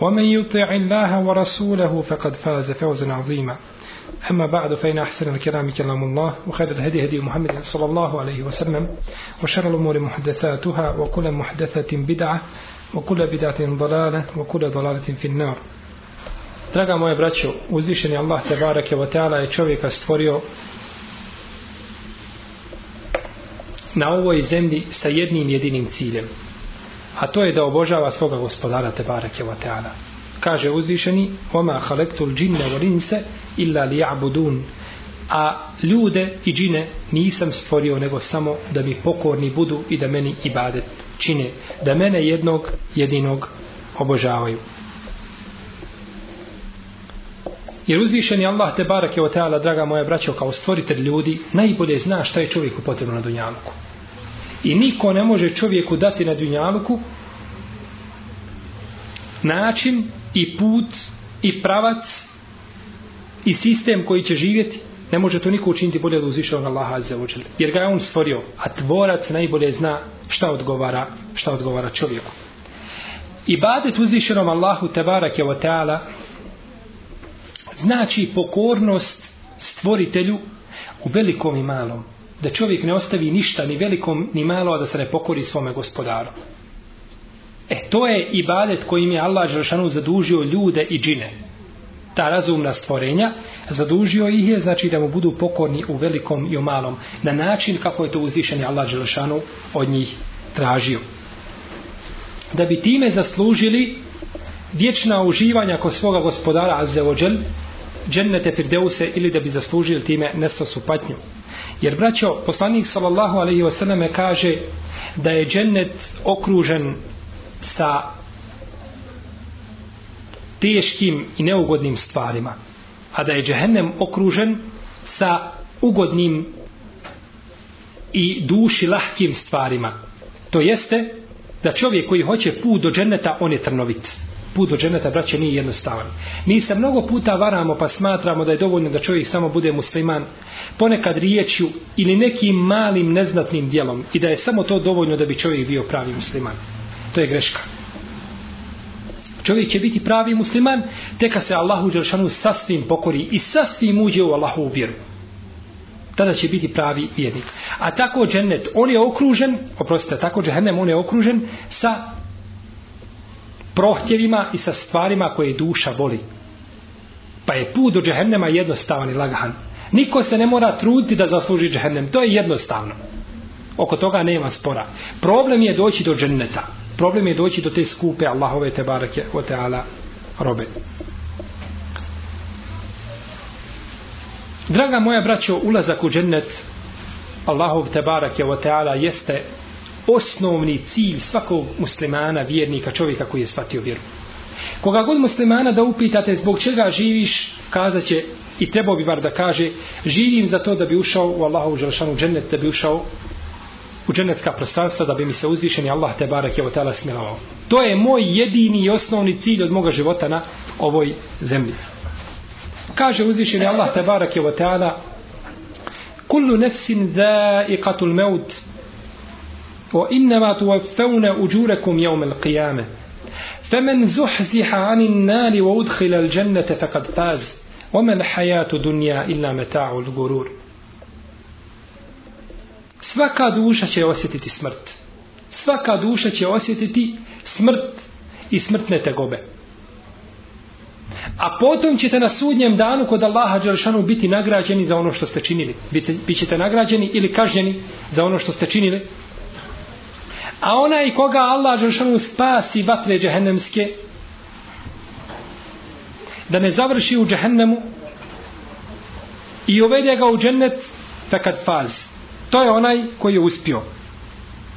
ومن يطع الله ورسوله فقد فاز فوزا عظيما أما بعد فإن أحسن الكلام كلام الله وخير الهدي هدي محمد صلى الله عليه وسلم وشر الأمور محدثاتها وكل محدثة بدعة وكل بدعة ضلالة وكل ضلالة في النار Draga moje braćo, uzvišeni Allah te barake wa ta'ala je čovjeka stvorio na ovoj zemlji sa jednim jedinim ciljem. a to je da obožava svoga gospodara Tebare Kevoteana. Kaže uzvišeni, oma halektul džinne volinse illa li a ljude i džine nisam stvorio nego samo da mi pokorni budu i da meni ibadet čine, da mene jednog jedinog obožavaju. Jer uzvišeni Allah te barake o teala, draga moja braćo, kao stvoritelj ljudi, najbolje zna šta je čovjeku potrebno na dunjalku. I niko ne može čovjeku dati na dunjaluku način i put i pravac i sistem koji će živjeti. Ne može to niko učiniti bolje od uzvišenog Allaha azza wa Jer ga je on stvorio, a tvorac najbolje zna šta odgovara, šta odgovara čovjeku. Ibadet uzvišenom Allahu te ve taala teala znači pokornost stvoritelju u velikom i malom. Da čovjek ne ostavi ništa ni velikom ni malo, a da se ne pokori svome gospodaru. E, to je ibadet kojim je Allah Želšanu zadužio ljude i džine. Ta razumna stvorenja zadužio ih je, znači da mu budu pokorni u velikom i u malom. Na način kako je to uzvišeni Allah Želšanu od njih tražio. Da bi time zaslužili vječna uživanja kod svoga gospodara Azzeođel, džennete firdeuse ili da bi zaslužili time nesasu patnju. Jer braćo, poslanik sallallahu alaihi wasallam kaže da je džennet okružen sa teškim i neugodnim stvarima. A da je džehennem okružen sa ugodnim i duši lahkim stvarima. To jeste da čovjek koji hoće put do dženneta, on je trnovit put do dženeta, braće, nije jednostavan. Mi se mnogo puta varamo pa smatramo da je dovoljno da čovjek samo bude musliman ponekad riječju ili nekim malim neznatnim dijelom i da je samo to dovoljno da bi čovjek bio pravi musliman. To je greška. Čovjek će biti pravi musliman teka se Allahu Đelšanu sasvim pokori i sasvim uđe u Allahu u vjeru. Tada će biti pravi vjernik. A tako džennet, on je okružen, oprostite, tako džehennem, on je okružen sa prohtjevima i sa stvarima koje duša voli. Pa je put do džehennema jednostavan i lagahan. Niko se ne mora truditi da zasluži džehennem. To je jednostavno. Oko toga nema spora. Problem je doći do dženneta. Problem je doći do te skupe Allahove te barake o teala robe. Draga moja braćo, ulazak u džennet Allahov te barake o teala jeste osnovni cilj svakog muslimana, vjernika, čovjeka koji je shvatio vjeru. Koga god muslimana da upitate zbog čega živiš, kazat će i trebao bi bar da kaže živim za to da bi ušao u Allahu želšanu džennet, da bi ušao u džennetska prostranstva, da bi mi se uzvišeni Allah te barak je otala smilovao. To je moj jedini i osnovni cilj od moga života na ovoj zemlji. Kaže uzvišeni Allah te barak je otala kullu nefsin dha'iqatul maut وإنما توفون أجوركم يوم القيامة فمن زحزح عن النار وأدخل الجنة فقد فاز وما الحياة دنيا إلا متاع الغرور Svaka duša će osjetiti smrt. Svaka duša će osjetiti smrt i smrtne tegobe. A potom ćete na sudnjem danu kod Allaha Đelšanu biti nagrađeni za ono što ste činili. Bite, bit ćete nagrađeni ili kažnjeni za ono što ste činili. A onaj koga Allah Đelšanu spasi vatre džehennemske, da ne završi u džehennemu i uvede ga u džennet fekad faz. To je onaj koji je uspio.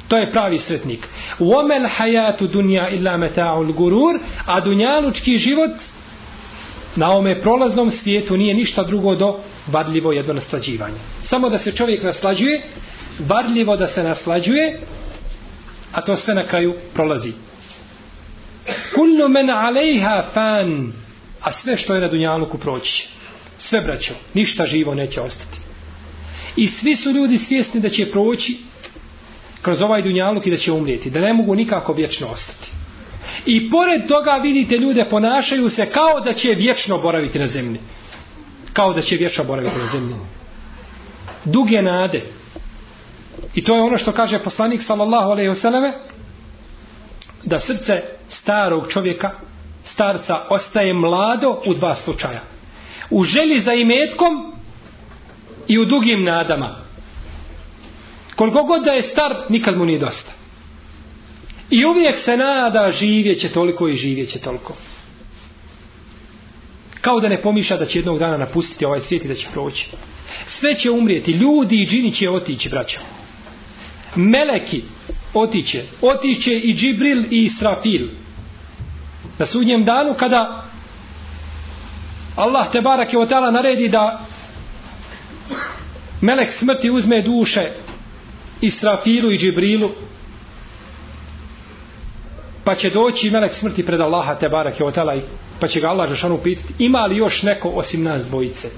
To je pravi sretnik. Uomel hayatu dunya illa mata'ul gurur, a dunjalučki život na ome prolaznom svijetu nije ništa drugo do varljivo jedno naslađivanje. Samo da se čovjek naslađuje, varljivo da se naslađuje, a to sve na kraju prolazi. Kullu men alejha fan, a sve što je na dunjaluku proći će. Sve braćo, ništa živo neće ostati. I svi su ljudi svjesni da će proći kroz ovaj dunjaluk i da će umrijeti, da ne mogu nikako vječno ostati. I pored toga vidite ljude ponašaju se kao da će vječno boraviti na zemlji. Kao da će vječno boraviti na zemlji. Duge nade. I to je ono što kaže poslanik sallallahu alejhi ve selleme da srce starog čovjeka, starca ostaje mlado u dva slučaja. U želji za imetkom i u dugim nadama. Koliko god da je star, nikad mu nije dosta. I uvijek se nada živjeće toliko i živjeće toliko. Kao da ne pomiša da će jednog dana napustiti ovaj svijet i da će proći. Sve će umrijeti, ljudi i džini će otići, braćo. Meleki otiće, otiće i Džibril i Israfil. Na sudnjem danu kada Allah te barak je otala naredi da Melek smrti uzme duše Israfilu i Džibrilu pa će doći melek smrti pred Allaha te barak je otala pa će ga Allah žešanu pitati ima li još neko osim nas dvojice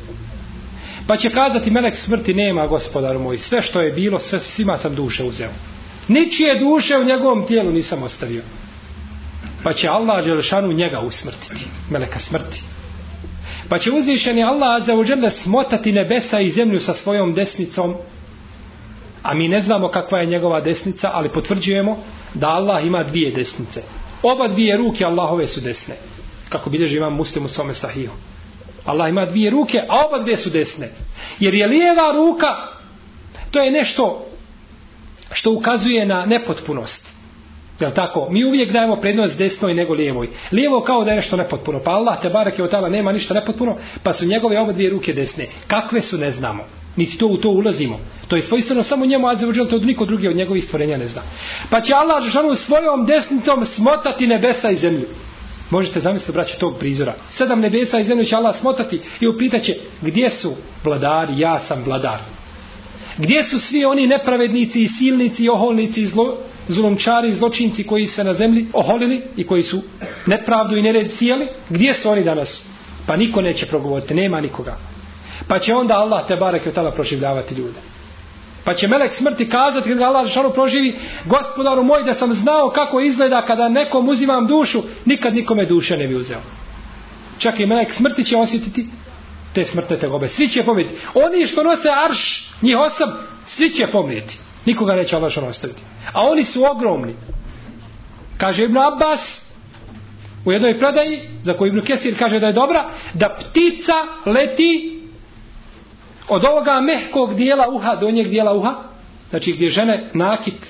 pa će kazati melek smrti nema gospodar moj sve što je bilo sve svima sam duše uzeo ničije duše u njegovom tijelu nisam ostavio pa će Allah žešanu njega usmrtiti meleka smrti pa će uzvišeni Allah za uđele smotati nebesa i zemlju sa svojom desnicom a mi ne znamo kakva je njegova desnica ali potvrđujemo da Allah ima dvije desnice. Oba dvije ruke Allahove su desne. Kako bilježi imam muslim u svome sahiju. Allah ima dvije ruke, a oba dvije su desne. Jer je lijeva ruka, to je nešto što ukazuje na nepotpunost. Jel tako? Mi uvijek dajemo prednost desnoj nego lijevoj. Lijevo kao da je nešto nepotpuno. Pa Allah te barak je od tala nema ništa nepotpuno, pa su njegove oba dvije ruke desne. Kakve su ne znamo. Niti to u to ulazimo. To je svojstveno samo njemu Azzawajal, to niko drugi od njegovih stvorenja ne zna. Pa će Allah Žešanu svojom desnicom smotati nebesa i zemlju. Možete zamisliti, braće, tog prizora. Sedam nebesa i zemlju će Allah smotati i upitaće gdje su vladari, ja sam vladar. Gdje su svi oni nepravednici i silnici i oholnici i zlo, zulomčari i zločinci koji se na zemlji oholili i koji su nepravdu i nered cijeli? Gdje su oni danas? Pa niko neće progovoriti, nema nikoga. Pa će onda Allah te barek i tada proživljavati ljude. Pa će melek smrti kazati kada Allah Žešanu proživi, gospodaru moj da sam znao kako izgleda kada nekom uzimam dušu, nikad nikome duše ne bi uzeo. Čak i melek smrti će osjetiti te smrtne tegobe. Svi će pomijeti. Oni što nose arš, njih osam, svi će pomijeti. Nikoga neće Allah Žešanu ostaviti. A oni su ogromni. Kaže Ibn Abbas, u jednoj predaji, za koju Ibn Kesir kaže da je dobra, da ptica leti od ovoga mehkog dijela uha donjeg dijela uha, znači gdje žene nakit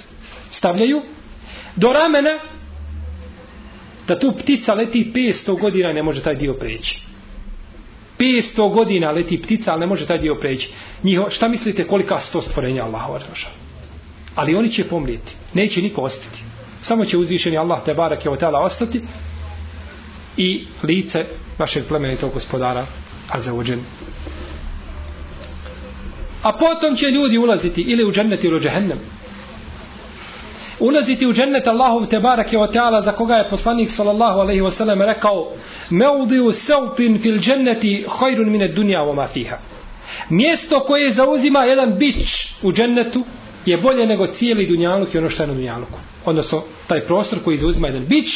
stavljaju, do ramena, da tu ptica leti 500 godina ne može taj dio preći. 500 godina leti ptica, ali ne može taj dio preći. Njiho, šta mislite kolika sto stvorenja Allahova varžaša? Ali oni će pomrijeti. Neće niko ostati. Samo će uzvišeni Allah te barak je otala ostati i lice vašeg plemenitog gospodara a za A potom će ljudi ulaziti ili u džennet ili u džehennem. Ulaziti u džennet Allahov te barake o teala za koga je poslanik sallallahu alaihi wasallam rekao Meudiju seltin fil dženneti hajrun mine dunja o fiha. Mjesto koje zauzima jedan bić u džennetu je bolje nego cijeli dunjaluk i ono što je na dunjaluku. Odnosno, taj prostor koji zauzima jedan bić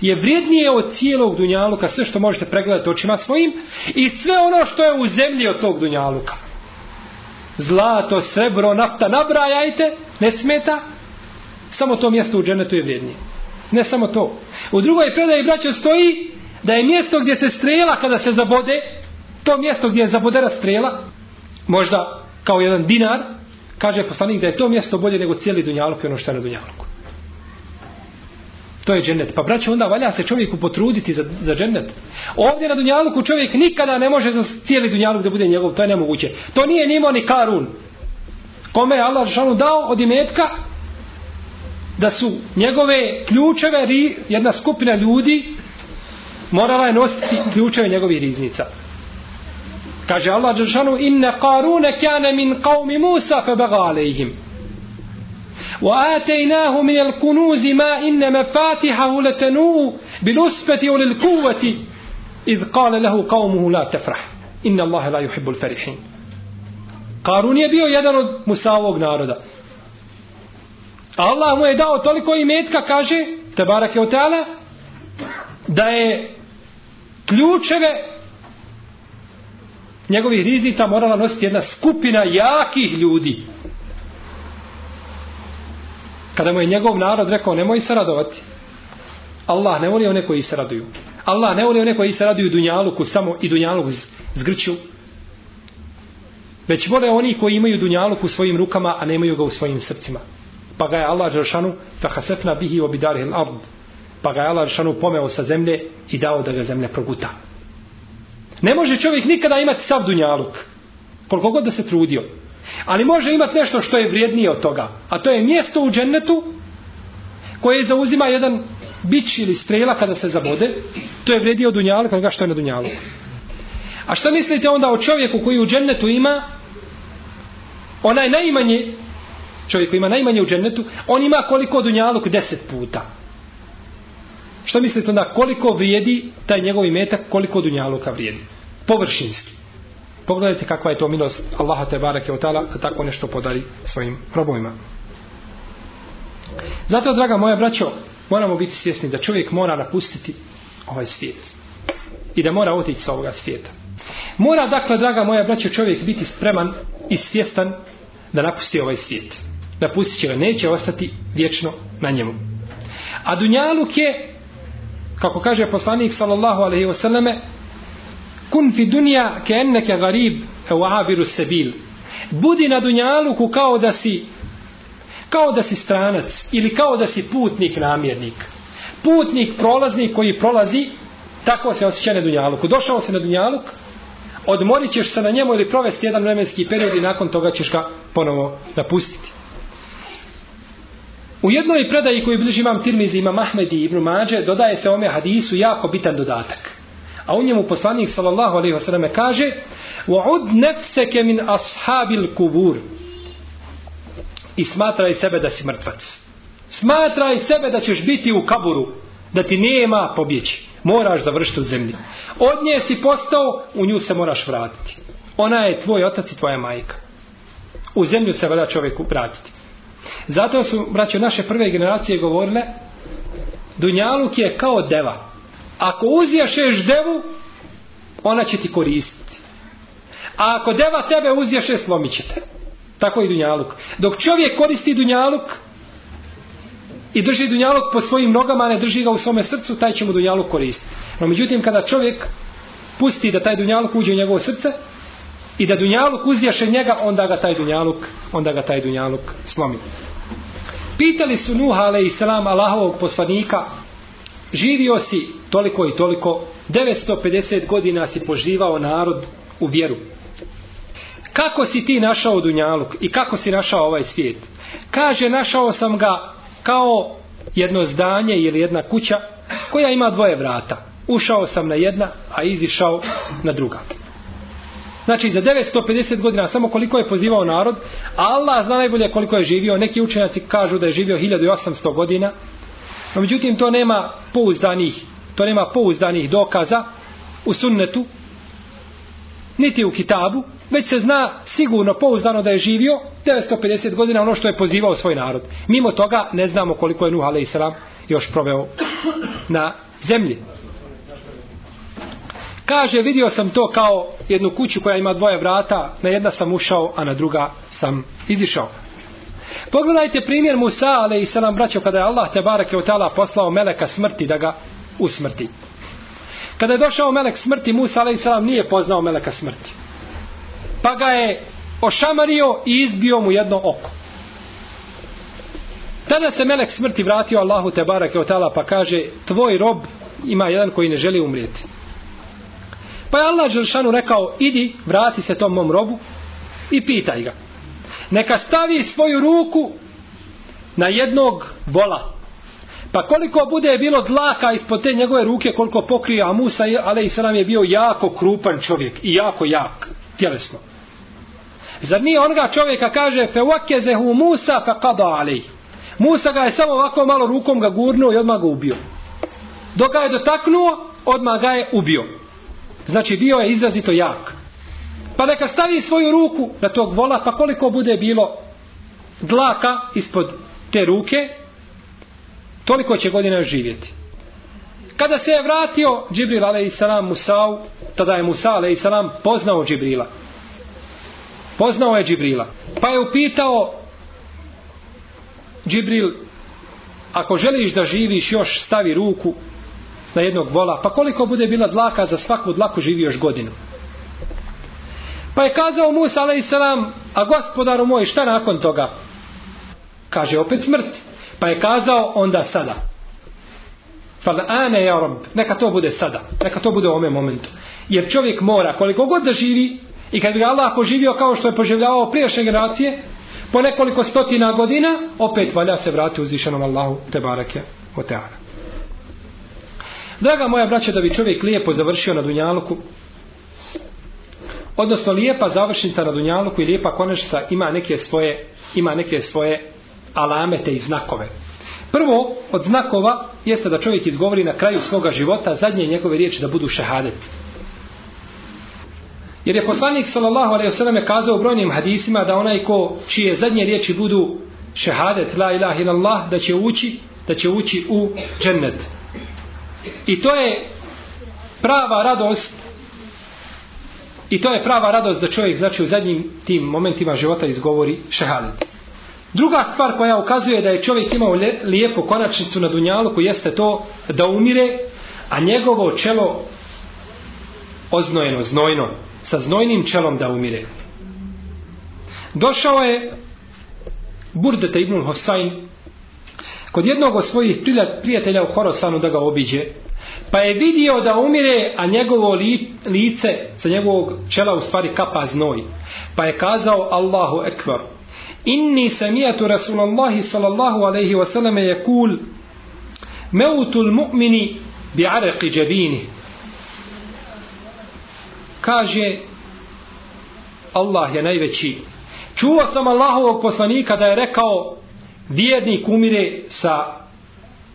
je vrijednije od cijelog dunjaluka, sve što možete pregledati očima svojim i sve ono što je u zemlji od tog dunjaluka zlato, srebro, nafta, nabrajajte, ne smeta, samo to mjesto u dženetu je vrijednije. Ne samo to, U drugoj predaji braćo stoji da je mjesto gdje se strela kada se zabode, to mjesto gdje je zabodera strela, možda kao jedan dinar, kaže poslanik da je to mjesto bolje nego cijeli dunjaluk i ono što je na dunjaluku. To je džennet. Pa braćo, onda valja se čovjeku potruditi za, za džennet. Ovdje na dunjaluku čovjek nikada ne može za cijeli dunjaluk da bude njegov. To je nemoguće. To nije nimo ni karun. Kome je Allah Žešanu dao od imetka da su njegove ključeve, ri, jedna skupina ljudi morala je nositi ključeve njegovih riznica. Kaže Allah Đeršanu, inne karune kjane min qavmi Musa fe bega alejhim. وآتيناه من الكنوز ما إن مفاتحه لتنوء بالأسفة وللقوة إذ قال له قومه لا تفرح إن الله لا يحب الفرحين قارون je bio jedan od Musavog naroda. Allah mu je dao toliko imetka, kaže, te barake od teala, da je ključeve njegovih riznica morala nositi jedna skupina jakih ljudi. Kada mu je njegov narod rekao nemoj se radovati. Allah ne voli one koji se raduju. Allah ne voli one koji se raduju dunjaluku samo i dunjaluku zgrću. Već vole oni koji imaju dunjaluk u svojim rukama, a nemaju ga u svojim srcima. Pa ga je Allah Žršanu fahasefna bihi obidarihil ard. Pa ga je Allah Žršanu pomeo sa zemlje i dao da ga zemlja proguta. Ne može čovjek nikada imati sav dunjaluk. Koliko god da se trudio. Ali može imati nešto što je vrijednije od toga. A to je mjesto u džennetu koje zauzima jedan bić ili strela kada se zabode. To je vrijednije od dunjala kada što je na dunjalu. A što mislite onda o čovjeku koji u džennetu ima onaj najmanje čovjek koji ima najmanje u džennetu on ima koliko dunjaluk deset puta. Što mislite onda koliko vrijedi taj njegov imetak koliko dunjaluka vrijedi? Površinski. Pogledajte kakva je to milost Allaha te barake od tala da tako nešto podari svojim robovima. Zato, draga moja braćo, moramo biti svjesni da čovjek mora napustiti ovaj svijet. I da mora otići sa ovoga svijeta. Mora, dakle, draga moja braćo, čovjek biti spreman i svjestan da napusti ovaj svijet. Napustit će ga, neće ostati vječno na njemu. A Dunjaluk je, kako kaže poslanik sallallahu alaihi wasallame, kun fi dunja ke enneke garib u e abiru sebil. Budi na dunjaluku kao da si kao da si stranac ili kao da si putnik namjernik. Putnik, prolaznik koji prolazi, tako se osjeća na dunjaluku. Došao se na dunjaluk, odmorit ćeš se na njemu ili provesti jedan vremenski period i nakon toga ćeš ga ponovo napustiti. U jednoj predaji koju bliži imam Tirmizi, imam Ahmedi i Ibn Mađe, dodaje se ome hadisu jako bitan dodatak. A u njemu poslanik sallallahu alejhi ve selleme kaže: "Wa'ud nafsaka min ashabil kubur." I smatraj sebe da si mrtvac. Smatraj sebe da ćeš biti u kaburu, da ti nema pobjeći. Moraš završiti u zemlji. Od nje si postao, u nju se moraš vratiti. Ona je tvoj otac i tvoja majka. U zemlju se valja čovjeku vratiti. Zato su, braćo, naše prve generacije govorile Dunjaluk je kao deva. Ako uzješeš devu, ona će ti koristiti. A ako deva tebe uzješe, slomit će te. Tako i Dunjaluk. Dok čovjek koristi Dunjaluk i drži Dunjaluk po svojim nogama, a ne drži ga u svome srcu, taj će mu Dunjaluk koristiti. No međutim, kada čovjek pusti da taj Dunjaluk uđe u njegovo srce i da Dunjaluk uzješe njega, onda ga taj Dunjaluk, onda ga taj Dunjaluk slomi. Pitali su Nuha, ale i selam, Allahovog poslanika, živio si toliko i toliko, 950 godina si poživao narod u vjeru. Kako si ti našao Dunjaluk i kako si našao ovaj svijet? Kaže, našao sam ga kao jedno zdanje ili jedna kuća koja ima dvoje vrata. Ušao sam na jedna, a izišao na druga. Znači, za 950 godina samo koliko je pozivao narod, Allah zna najbolje koliko je živio. Neki učenjaci kažu da je živio 1800 godina, No međutim to nema pouzdanih, to nema pouzdanih dokaza u sunnetu, niti u kitabu, već se zna sigurno pouzdano da je živio 950 godina ono što je pozivao svoj narod. Mimo toga ne znamo koliko je Nuh a.s. još proveo na zemlji. Kaže, vidio sam to kao jednu kuću koja ima dvoje vrata, na jedna sam ušao, a na druga sam izišao. Pogledajte primjer Musa, ale i salam braćo, kada je Allah te barake od tala poslao meleka smrti da ga usmrti. Kada je došao melek smrti, Musa, a.s. nije poznao meleka smrti. Pa ga je ošamario i izbio mu jedno oko. Tada se melek smrti vratio Allahu te barake od pa kaže, tvoj rob ima jedan koji ne želi umrijeti. Pa je Allah Želšanu rekao, idi, vrati se tom mom robu i pitaj ga. Neka stavi svoju ruku na jednog vola. Pa koliko bude bilo dlaka ispod te njegove ruke, koliko pokrije, a Musa, ale i je bio jako krupan čovjek i jako jak, tjelesno. Zar nije onoga čovjeka kaže, fe wakezehu Musa fe kada alej. Musa ga je samo ovako malo rukom ga gurnuo i odmah ga ubio. Dok ga je dotaknuo, odmah ga je ubio. Znači bio je izrazito jak. Pa neka stavi svoju ruku na tog vola, pa koliko bude bilo dlaka ispod te ruke, toliko će godina živjeti. Kada se je vratio Džibril a.s. Musa'u, tada je Musa a.s. poznao Džibrila. Poznao je Džibrila. Pa je upitao Džibril, ako želiš da živiš još stavi ruku na jednog vola, pa koliko bude bila dlaka za svaku dlaku živi još godinu. Pa je kazao Musa a.s. a gospodaru moj šta nakon toga? Kaže opet smrt. Pa je kazao onda sada. Fal ane ja rob. Neka to bude sada. Neka to bude u ome momentu. Jer čovjek mora koliko god da živi i kad bi ga Allah poživio kao što je poživljavao prijašnje generacije po nekoliko stotina godina opet valja se vrati uzvišenom Allahu te barake o teana. Draga moja braća, da bi čovjek lijepo završio na Dunjaluku, odnosno lijepa završnica na Dunjaluku i lijepa konačnica ima neke svoje, ima neke svoje alamete i znakove. Prvo od znakova jeste da čovjek izgovori na kraju svoga života zadnje njegove riječi da budu šehadet. Jer je poslanik sallallahu alejhi ve selleme kazao u brojnim hadisima da onaj ko čije zadnje riječi budu šehadet la ilaha illallah da će ući da će ući u džennet. I to je prava radost i to je prava radost da čovjek znači u zadnjim tim momentima života izgovori šehadet. Druga stvar koja ukazuje da je čovjek imao lijepu konačnicu na dunjalu jeste to da umire a njegovo čelo oznojeno, znojno sa znojnim čelom da umire. Došao je Burdeta ibn Hosain kod jednog od svojih prijatelja u Horosanu da ga obiđe pa je vidio da umire a njegovo li, lice sa njegovog čela u stvari kapa znoj pa je kazao Allahu ekvar inni samijatu Rasulallahi sallallahu alaihi wasallam je kul meutul mu'mini bi areqi džabini kaže Allah je najveći. Čuo sam Allahovog poslanika da je rekao vjernik umire sa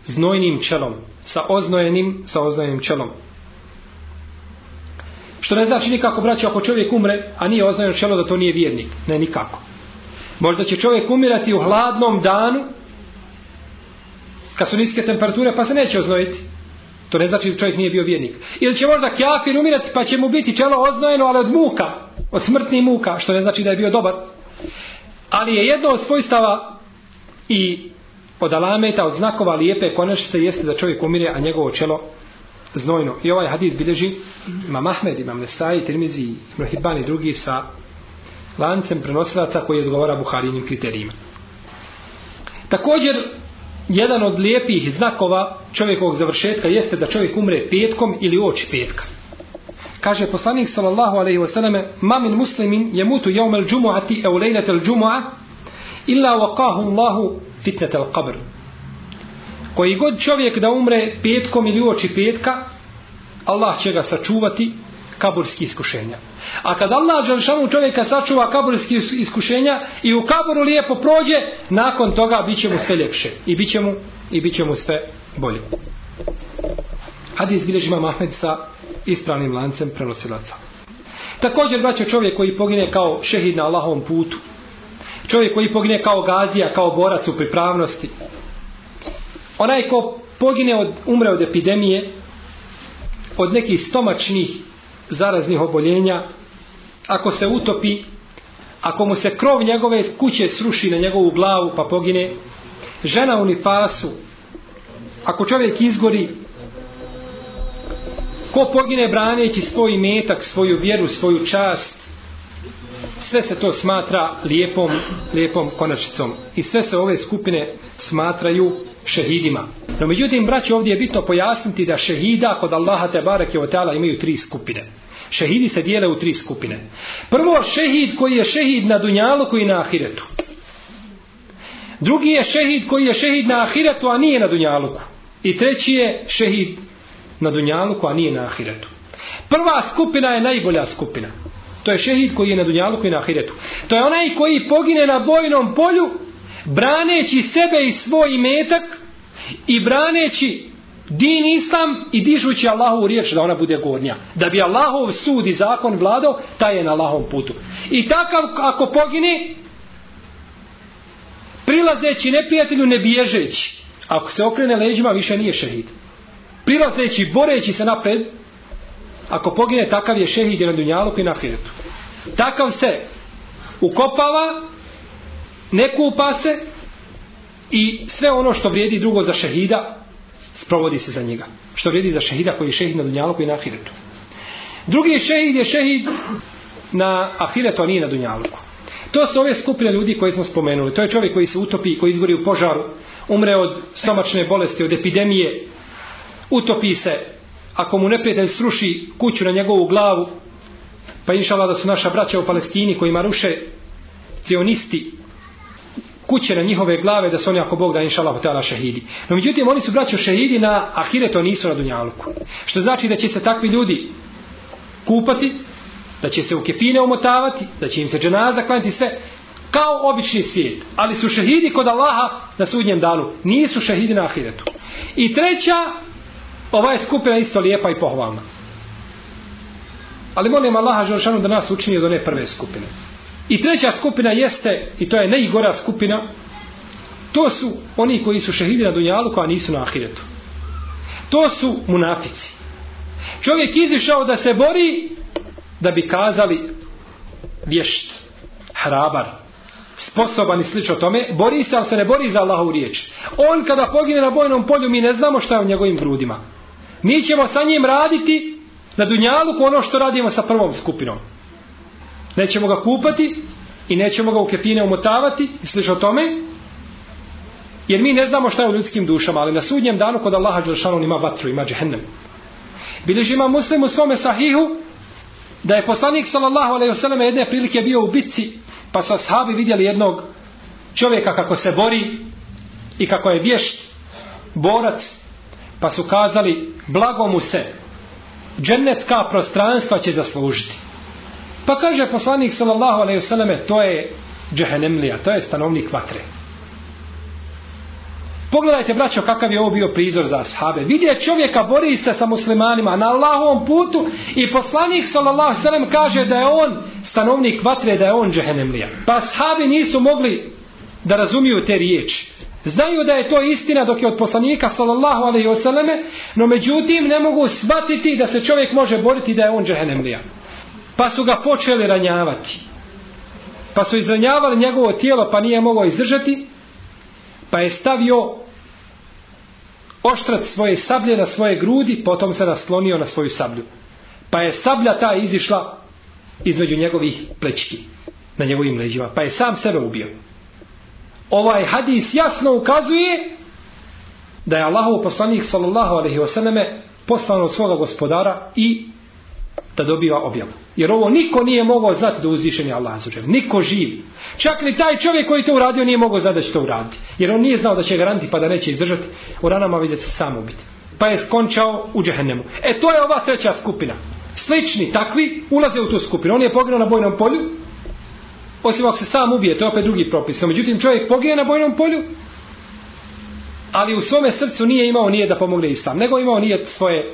znojnim čelom sa oznojenim sa oznojenim čelom. Što ne znači nikako braći ako čovjek umre a nije oznojeno čelo da to nije vjernik. Ne nikako možda će čovjek umirati u hladnom danu kad su niske temperature pa se neće oznojiti. To ne znači da čovjek nije bio vjernik. Ili će možda kjafir umirati pa će mu biti čelo oznojeno ali od muka od smrtnih muka što ne znači da je bio dobar. Ali je jedno od svojstava i od alameta, od znakova lijepe konačnice jeste da čovjek umire, a njegovo čelo znojno. I ovaj hadis bilježi imam Ahmed, imam Nesai, Tirmizi, Ibn Hibban i drugi sa lancem prenosilaca koji odgovara Buharinim kriterijima. Također, jedan od lijepih znakova čovjekovog završetka jeste da čovjek umre petkom ili oči petka. Kaže poslanik sallallahu alejhi ve selleme: "Ma min muslimin yamutu yawm al-jum'ati aw laylat al-jum'a illa waqahu Allahu fitnat al qabr koji god čovjek da umre petkom ili uoči petka Allah će ga sačuvati kaburski iskušenja a kad Allah Đelšanu čovjeka sačuva kaburski iskušenja i u kaburu lijepo prođe nakon toga bit će mu sve ljepše i bit će mu, i bit će mu sve bolje Hadis bilježi imam Ahmed sa ispravnim lancem prenosilaca. Također, braćo, čovjek koji pogine kao šehid na Allahovom putu, čovjek koji pogine kao gazija, kao borac u pripravnosti. Onaj ko pogine od, umre od epidemije, od nekih stomačnih zaraznih oboljenja, ako se utopi, ako mu se krov njegove kuće sruši na njegovu glavu pa pogine, žena u nifasu, ako čovjek izgori, ko pogine braneći svoj metak, svoju vjeru, svoju čast, sve se to smatra lijepom, lijepom konačicom. I sve se ove skupine smatraju šehidima. No međutim, braći, ovdje je bitno pojasniti da šehida kod Allaha te barake o teala imaju tri skupine. Šehidi se dijele u tri skupine. Prvo, šehid koji je šehid na dunjalu koji na ahiretu. Drugi je šehid koji je šehid na ahiretu, a nije na dunjaluku. I treći je šehid na dunjaluku, a nije na ahiretu. Prva skupina je najbolja skupina. To je šehid koji je na dunjaluku i na ahiretu. To je onaj koji pogine na bojnom polju, braneći sebe i svoj imetak i braneći din islam i dižući Allahu riječ da ona bude gornja. Da bi Allahov sud i zakon vladao, taj je na Allahov putu. I takav ako pogine, prilazeći neprijatelju ne bježeći. Ako se okrene leđima, više nije šehid. Prilazeći, boreći se napred, ako pogine, takav je šehid na dunjalu i na ahiretu. Takav se ukopava, ne kupa se i sve ono što vrijedi drugo za šehida, sprovodi se za njega. Što vrijedi za šehida koji je šehid na dunjalu i na ahiretu. Drugi šehid je šehid na ahiretu, a nije na dunjalu. To su ove skupine ljudi koje smo spomenuli. To je čovjek koji se utopi, koji izgori u požaru, umre od stomačne bolesti, od epidemije, utopi se, ako mu neprijatelj sruši kuću na njegovu glavu, pa inšala da su naša braća u Palestini kojima ruše cionisti kuće na njihove glave da su oni ako Bog da inšala hotela šehidi. No međutim oni su braćo šehidi na ahire to nisu na dunjaluku. Što znači da će se takvi ljudi kupati, da će se u kefine omotavati, da će im se dženaza klanjati sve kao obični svijet. Ali su šehidi kod Allaha na sudnjem danu. Nisu šehidi na ahiretu. I treća, ova je skupina isto lijepa i pohvalna. Ali molim Allaha Želšanu da nas učini od one prve skupine. I treća skupina jeste, i to je najgora skupina, to su oni koji su šehidi na dunjalu, koja nisu na ahiretu. To su munafici. Čovjek izišao da se bori, da bi kazali vješt, hrabar, sposoban i slično tome, bori se, ali se ne bori za Allahovu riječ. On kada pogine na bojnom polju, mi ne znamo šta je u njegovim grudima. Mi ćemo sa njim raditi na dunjalu ono što radimo sa prvom skupinom. Nećemo ga kupati i nećemo ga u kefine umotavati i slično tome, jer mi ne znamo šta je u ljudskim dušama, ali na sudnjem danu kod Allaha Đelšanu ima vatru, ima džehennem. Bileži ima muslim u svome sahihu da je poslanik sallallahu alaihi wasallam jedne prilike bio u bitci pa su ashabi vidjeli jednog čovjeka kako se bori i kako je vješt borac pa su kazali blago mu se džennetska prostranstva će zaslužiti pa kaže poslanik sallallahu alejhi ve selleme to je džehenemlija, to je stanovnik vatre Pogledajte, braćo, kakav je ovo bio prizor za ashabe. Vidje čovjeka bori se sa muslimanima na Allahovom putu i poslanik sallallahu sallam kaže da je on stanovnik vatre, da je on džehennemlija. Pa ashabi nisu mogli da razumiju te riječi. Znaju da je to istina dok je od poslanika sallallahu alaihi wasallame, no međutim ne mogu shvatiti da se čovjek može boriti da je on džehennemlija. Pa su ga počeli ranjavati. Pa su izranjavali njegovo tijelo pa nije mogao izdržati. Pa je stavio oštrat svoje sablje na svoje grudi, potom se naslonio na svoju sablju. Pa je sablja ta izišla između njegovih plečki, na njegovim leđima. Pa je sam sebe ubio. Ovaj hadis jasno ukazuje da je Allahov poslanik sallallahu alejhi ve selleme poslan od svoga gospodara i da dobiva objavu. Jer ovo niko nije mogao znati da uzvišen je Allah zađer. Niko živ. Čak ni taj čovjek koji to uradio nije mogao znati da će to uraditi. Jer on nije znao da će garanti pa da neće izdržati. U ranama vidjeti se sam ubiti. Pa je skončao u džehennemu. E to je ova treća skupina. Slični takvi ulaze u tu skupinu. On je poginuo na bojnom polju. Osim ako se sam ubije, to je opet drugi propis. Međutim, čovjek pogine na bojnom polju, ali u svome srcu nije imao nije da pomogne islam, nego imao nije svoje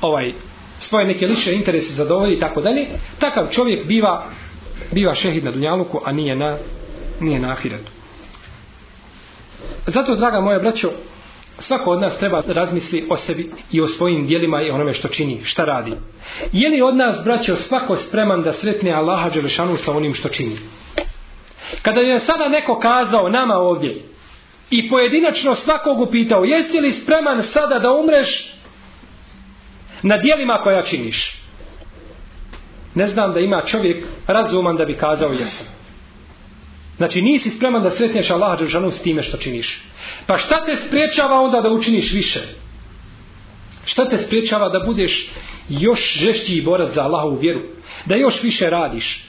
ovaj svoje neke lične interese zadovolji i tako dalje, takav čovjek biva biva šehid na dunjaluku, a nije na nije na ahiretu. Zato, draga moja braćo, svako od nas treba razmisli o sebi i o svojim dijelima i onome što čini, šta radi. Je li od nas, braćo, svako spreman da sretne Allaha Đelešanu sa onim što čini? Kada je sada neko kazao nama ovdje i pojedinačno svakog upitao jesi li spreman sada da umreš na dijelima koja činiš. Ne znam da ima čovjek razuman da bi kazao jesam. Znači nisi spreman da sretneš Allah Đelšanu s time što činiš. Pa šta te spriječava onda da učiniš više? Šta te spriječava da budeš još žešći borac za Allahovu vjeru? Da još više radiš?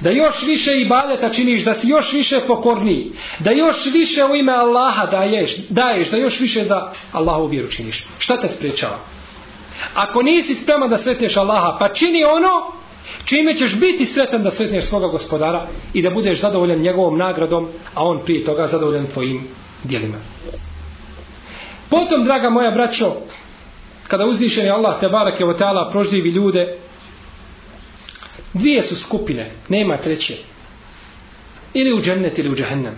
Da još više ibadeta činiš, da si još više pokorniji, da još više u ime Allaha daješ, daješ da još više za Allahovu vjeru činiš. Šta te spriječava? Ako nisi spreman da sretneš Allaha, pa čini ono čime ćeš biti sretan da sretneš svoga gospodara i da budeš zadovoljan njegovom nagradom, a on prije toga zadovoljan tvojim dijelima. Potom, draga moja braćo, kada uzvišeni Allah te barake o teala proživi ljude, Dvije su skupine, nema treće. Ili u džennet ili u džahennem.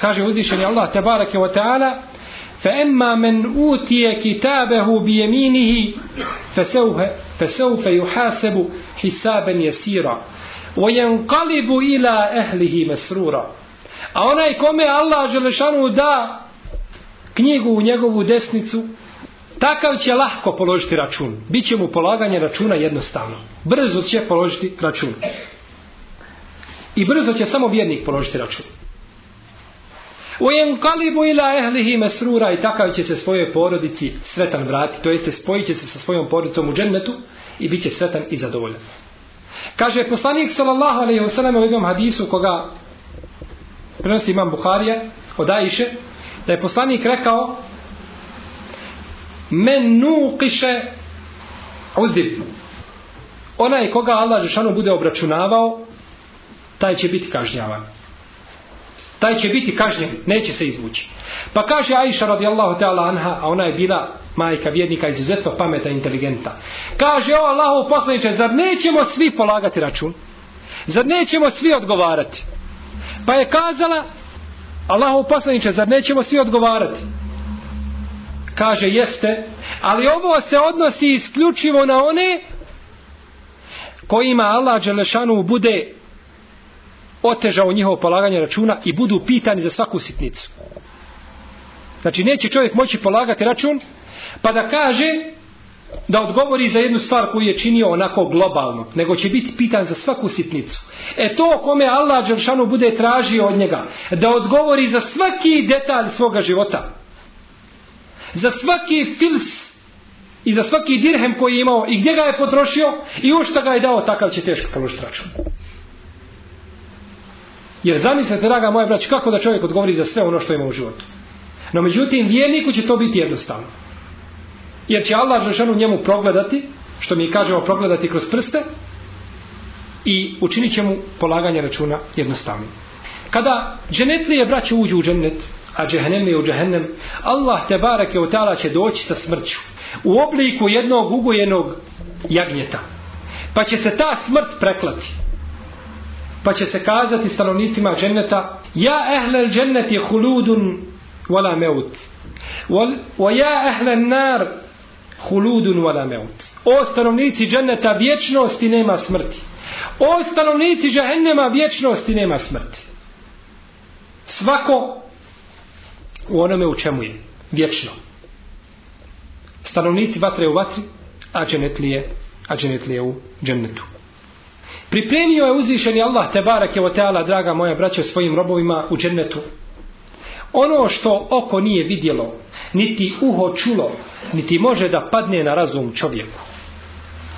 Kaže uzvišeni Allah tabarake o ta'ala فَأَمَّا مَنْ أُوتِيَ كِتَابَهُ بِيَمِينِهِ فَسَوْفَ, فسوف يُحَاسَبُ حِسَابًا يَسِيرًا وَيَنْقَلِبُ إِلَى أَهْلِهِ مَسْرُورًا A onaj kome Allah Želešanu da knjigu u njegovu desnicu, takav će lahko položiti račun. Biće mu polaganje računa jednostavno. Brzo će položiti račun. I brzo će samo vjernik položiti račun. Ujen kalibu ila ehlihi mesrura i takav će se svoje porodici sretan vratiti. To jeste spojit će se sa svojom porodicom u džennetu i bit će sretan i zadovoljan. Kaže poslanik sallallahu alaihi wa sallam u jednom hadisu koga prenosi imam Buharija od Aisha da je poslanik rekao men nuqiše uzib onaj koga Allah Žešanu bude obračunavao taj će biti kažnjavan taj će biti kažnjen neće se izvući. Pa kaže Aisha radijallahu ta'ala anha a ona je bila majka vjednika izuzetno pameta inteligenta. Kaže o Allahu poslaniče zar nećemo svi polagati račun? Zar nećemo svi odgovarati? Pa je kazala Allahu poslaniče zar nećemo svi odgovarati? Kaže jeste, ali ovo se odnosi isključivo na one kojima Allah Đelešanu bude otežao njihovo polaganje računa i budu pitani za svaku sitnicu. Znači neće čovjek moći polagati račun pa da kaže da odgovori za jednu stvar koju je činio onako globalno, nego će biti pitan za svaku sitnicu. E to kome Allah Đelšanu bude tražio od njega, da odgovori za svaki detalj svoga života, za svaki fils i za svaki dirhem koji je imao i gdje ga je potrošio i u šta ga je dao, takav će teško položiti račun. Jer zamislite, draga moja braća, kako da čovjek odgovori za sve ono što ima u životu. No međutim, vjerniku će to biti jednostavno. Jer će Allah Žešanu njemu progledati, što mi kažemo progledati kroz prste, i učinit će mu polaganje računa jednostavnim. Kada dženetlije braće uđu u džennet, a džehennem je u džehennem, Allah te barake od će doći sa smrću u obliku jednog ugojenog jagnjeta. Pa će se ta smrt preklati. Pa će se kazati stanovnicima dženneta Ja ehle dženneti huludun wala meut. Wa ja ehle nar huludun wala meut. O stanovnici dženneta vječnosti nema smrti. O stanovnici džehennema vječnosti nema smrti. Svako u onome u čemu je vječno stanovnici vatre u vatri a dženetlije a dženetlije u džennetu pripremio je uzvišeni Allah te barak je o teala draga moja braća svojim robovima u džennetu ono što oko nije vidjelo niti uho čulo niti može da padne na razum čovjeku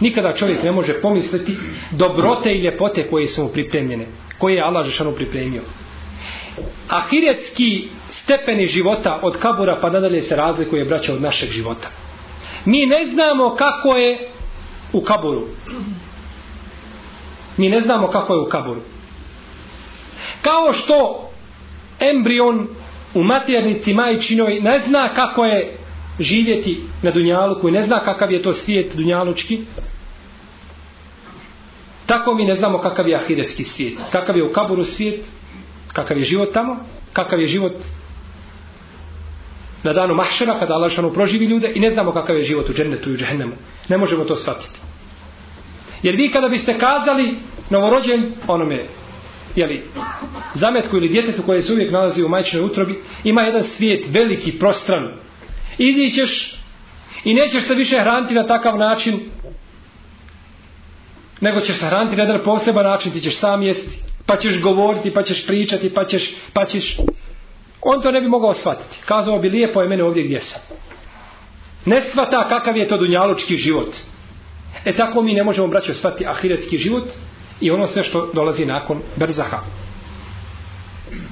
nikada čovjek ne može pomisliti dobrote i ljepote koje su mu pripremljene koje je Allah Žešanu pripremio ahiretski stepeni života od kabura pa nadalje se razlikuje braća od našeg života. Mi ne znamo kako je u kaburu. Mi ne znamo kako je u kaburu. Kao što embrion u maternici majčinoj ne zna kako je živjeti na Dunjaluku i ne zna kakav je to svijet Dunjalučki, tako mi ne znamo kakav je ahiretski svijet. Kakav je u kaburu svijet, kakav je život tamo, kakav je život na danu mahšera kada Allah šanu proživi ljude i ne znamo kakav je život u džennetu i u džehennemu. Ne možemo to shvatiti. Jer vi kada biste kazali novorođen onome jeli, zametku ili djetetu koje se uvijek nalazi u majčinoj utrobi, ima jedan svijet veliki, prostran. Izićeš i nećeš se više hraniti na takav način, nego ćeš se hraniti na jedan poseban način, ti ćeš sam jesti, pa ćeš govoriti, pa ćeš pričati, pa ćeš, pa ćeš... On to ne bi mogao shvatiti. Kazao bi lijepo je mene ovdje gdje sam. Ne shvata kakav je to dunjalučki život. E tako mi ne možemo braćo shvatiti ahiretski život i ono sve što dolazi nakon brzaha.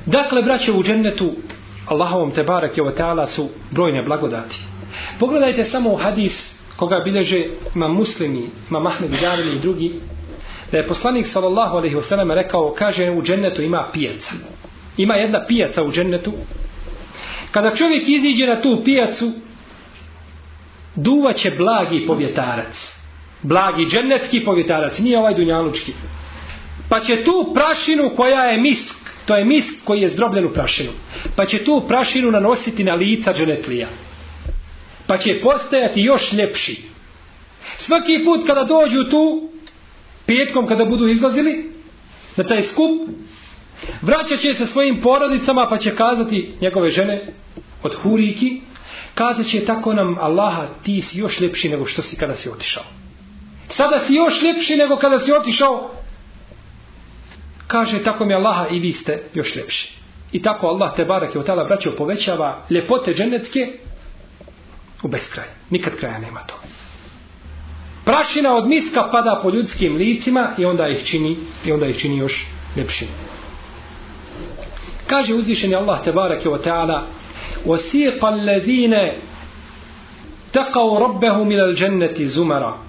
Dakle, braćo u džennetu Allahovom te barak je ta'ala su brojne blagodati. Pogledajte samo hadis koga bileže ma muslimi, ma mahmed i i drugi, da je poslanik sallallahu alaihi wasallam rekao, kaže u džennetu ima pijaca. Ima jedna pijaca u džennetu. Kada čovjek iziđe na tu pijacu, duvaće blagi povjetarac. Blagi džennetski povjetarac, nije ovaj dunjalučki. Pa će tu prašinu koja je misk, to je misk koji je zdrobljen u prašinu. Pa će tu prašinu nanositi na lica dženetlija. Pa će postajati još ljepši. Svaki put kada dođu tu, petkom kada budu izlazili na taj skup, vraćat će se svojim porodicama pa će kazati njegove žene od huriki, kazat će tako nam Allaha ti si još ljepši nego što si kada si otišao. Sada si još ljepši nego kada si otišao. Kaže tako mi Allaha i vi ste još ljepši. I tako Allah te barak je otala braćo povećava ljepote dženecke u beskraj. Nikad kraja nema to. Prašina od miska pada po ljudskim licima i onda ih čini, i onda ih čini još ljepšim. Kaže uzvišeni Allah te barak je otala وَسِيقَ الَّذِينَ تَقَوْ رَبَّهُمْ إِلَى الْجَنَّةِ زُمَرًا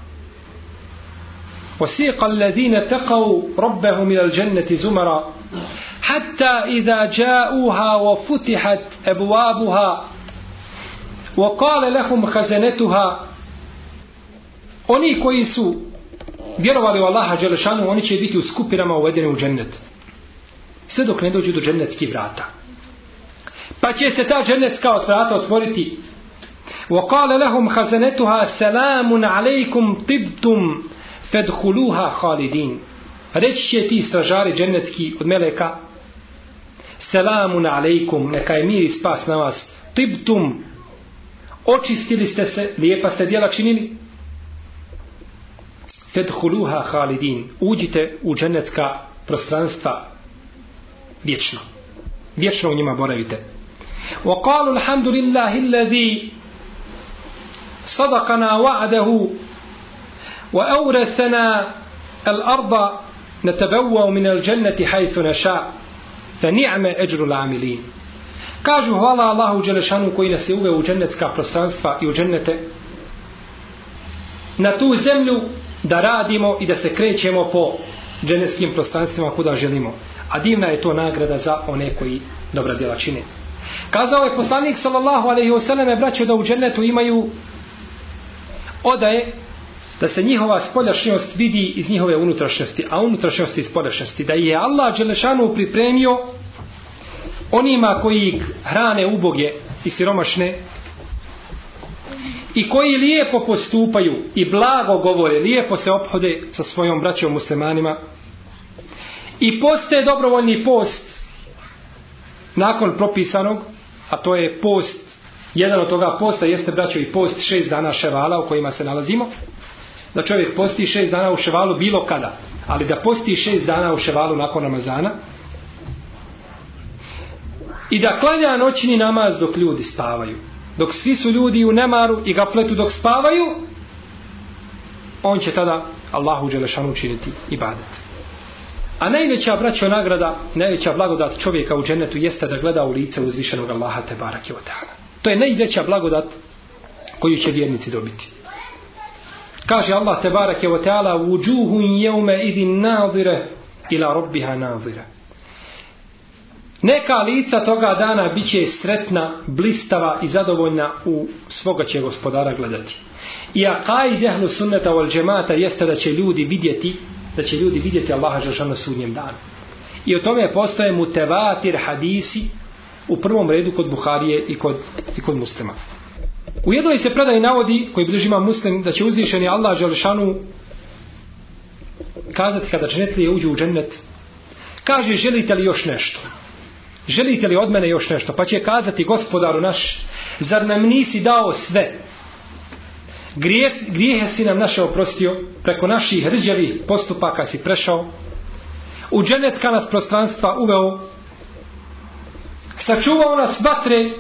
وسيق الذين تقوا ربهم إلى الجنة زمرا حتى إذا جاءوها وفتحت أبوابها وقال لهم خزنتها oni koji su vjerovali u Allaha Đelešanu, oni će biti u skupinama uvedeni u džennet. Sve dok ne dođu do džennetskih vrata. Pa će se ta džennetska od vrata otvoriti. وقال لهم خزنتها سلام عليكم طبتم fedhuluha halidin. Reći će ti stražari džennetski od meleka Selamun alejkum, neka je mir i spas na vas. Tibtum, očistili ste se, lijepa ste djela činili. Fedhuluha halidin. Uđite u džennetska prostranstva vječno. Vječno u njima boravite. وقالوا الحمد لله الذي صدقنا وعده وأورثنا الأرض نتبوأ من الجنة حيث نشاء فنعم أجر العاملين Kažu hvala Allahu Đelešanu koji nas je uveo u džennetska prostranstva i u džennete na tu zemlju da radimo i da se krećemo po džennetskim prostranstvima kuda želimo. A divna je to nagrada za one koji dobra djela čine. Kazao je poslanik sallallahu alaihi wasallam braćo da u džennetu imaju odaje da se njihova spoljašnjost vidi iz njihove unutrašnjosti, a unutrašnjost iz spoljašnjosti. Da je Allah Đelešanu pripremio onima koji hrane uboge i siromašne i koji lijepo postupaju i blago govore, lijepo se ophode sa svojom braćom muslimanima i poste dobrovoljni post nakon propisanog, a to je post, jedan od toga posta jeste braćo i post šest dana ševala u kojima se nalazimo, da čovjek posti šest dana u ševalu bilo kada, ali da posti šest dana u ševalu nakon Ramazana i da klanja noćni namaz dok ljudi spavaju. Dok svi su ljudi u nemaru i gafletu dok spavaju, on će tada Allahu Đelešanu učiniti ibadet. A najveća braćo nagrada, najveća blagodat čovjeka u džennetu jeste da gleda u lice uzvišenog Allaha te barake od To je najveća blagodat koju će vjernici dobiti. Kaže Allah te barake wa ta'ala "Wujuhun yawma idhin nadire ila rabbiha nadire. Neka lica toga dana biće sretna, blistava i zadovoljna u svoga će gospodara gledati. I a kaj dehlu sunneta wal džemata jeste da će ljudi vidjeti da će ljudi vidjeti Allaha želšana sudnjem danu. I o tome postoje mutevatir hadisi u prvom redu kod Buharije i kod, i kod muslima. U jednoj se predaj navodi, koji bliži ima muslim, da će uzvišeni Allah Želešanu kazati kada dženetlije uđu u džennet, kaže želite li još nešto? Želite li od mene još nešto? Pa će kazati gospodaru naš zar nam nisi dao sve? Grijeh, grijehe si nam naše oprostio preko naših rđavih postupaka si prešao. U dženetka nas prostranstva uveo sačuvao nas vatre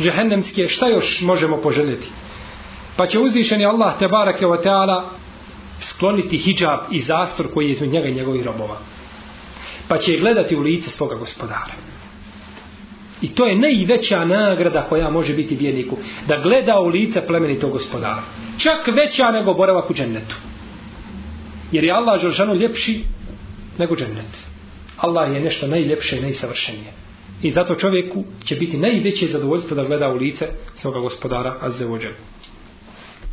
džehennemske šta još možemo poželjeti? Pa će uzvišeni Allah te barake o ta'ala skloniti hijab i zastor koji je između njega i njegovih robova. Pa će gledati u lice svoga gospodara. I to je najveća nagrada koja može biti vjerniku da gleda u lice plemenitog gospodara. Čak veća nego boravak u džennetu. Jer je Allah želšanu ljepši nego džennet. Allah je nešto najljepše i najsavršenije i zato čovjeku će biti najveće zadovoljstvo da gleda u lice svoga gospodara Azze ođe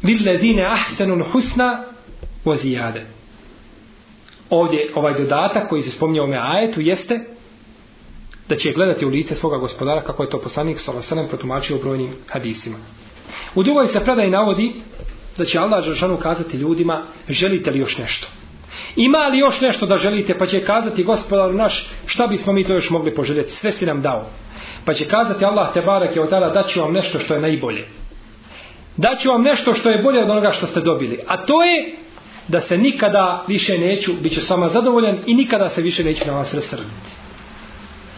lilladine ahsenun husna vozijade ovdje ovaj dodatak koji se spominje u ome ajetu jeste da će gledati u lice svoga gospodara kako je to poslanik Salasanem protumačio u brojnim hadisima. U drugoj se predaj navodi da će Allah Žešanu kazati ljudima želite li još nešto? Ima li još nešto da želite pa će kazati gospodar naš šta bismo mi to još mogli poželjeti? Sve si nam dao. Pa će kazati Allah te barak je od tada daću vam nešto što je najbolje. Daću vam nešto što je bolje od onoga što ste dobili. A to je da se nikada više neću, bit ću sama zadovoljan i nikada se više neću na vas resrditi.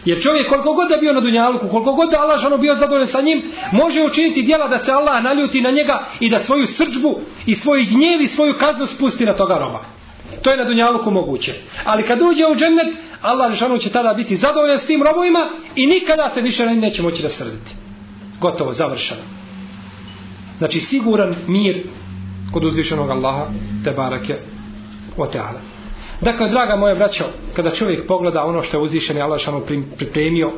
Jer čovjek koliko god da bio na dunjaluku, koliko god da Allah ono bio zadovoljan sa njim, može učiniti djela da se Allah naljuti na njega i da svoju srđbu i svoj gnjev i svoju kaznu spusti na toga roba. To je na dunjaluku moguće. Ali kad uđe u džennet, Allah Žešanu će tada biti zadovoljan s tim robovima i nikada se više neće moći da srditi. Gotovo, završeno. Znači siguran mir kod uzvišenog Allaha te barake o teala. Dakle, draga moja braćo, kada čovjek pogleda ono što je uzvišeni Allah Žešanu pripremio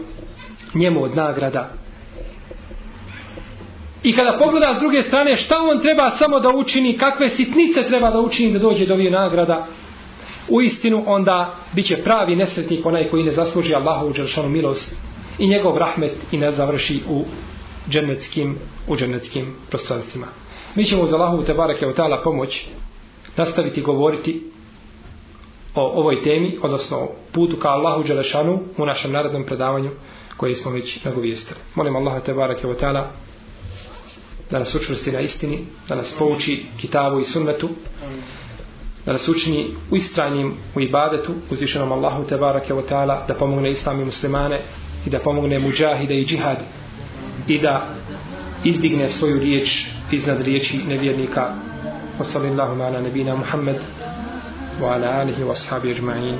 njemu od nagrada i kada pogleda s druge strane šta on treba samo da učini, kakve sitnice treba da učini da dođe do ovih nagrada, u istinu onda bit će pravi nesretnik onaj koji ne zasluži Allahu dželšanu milost i njegov rahmet i ne završi u džennetskim, u džennetskim prostranstvima. Mi ćemo uz Allahu te barake u tala pomoć nastaviti govoriti o ovoj temi, odnosno o putu ka Allahu Đelešanu u našem narodnom predavanju koje smo već nagovijestili. Molim Allaha te barake u tala da nas učvrsti na istini, da nas pouči kitabu i sunnetu, da nas učini u istrajnim u ibadetu, uzvišenom Allahu te barake wa ta'ala, da pomogne islami muslimane i da pomogne muđahide i džihad i da izdigne svoju riječ iznad riječi nevjernika. Wa sallallahu ala nabina Muhammed wa ala alihi wa ashabi ajma'in.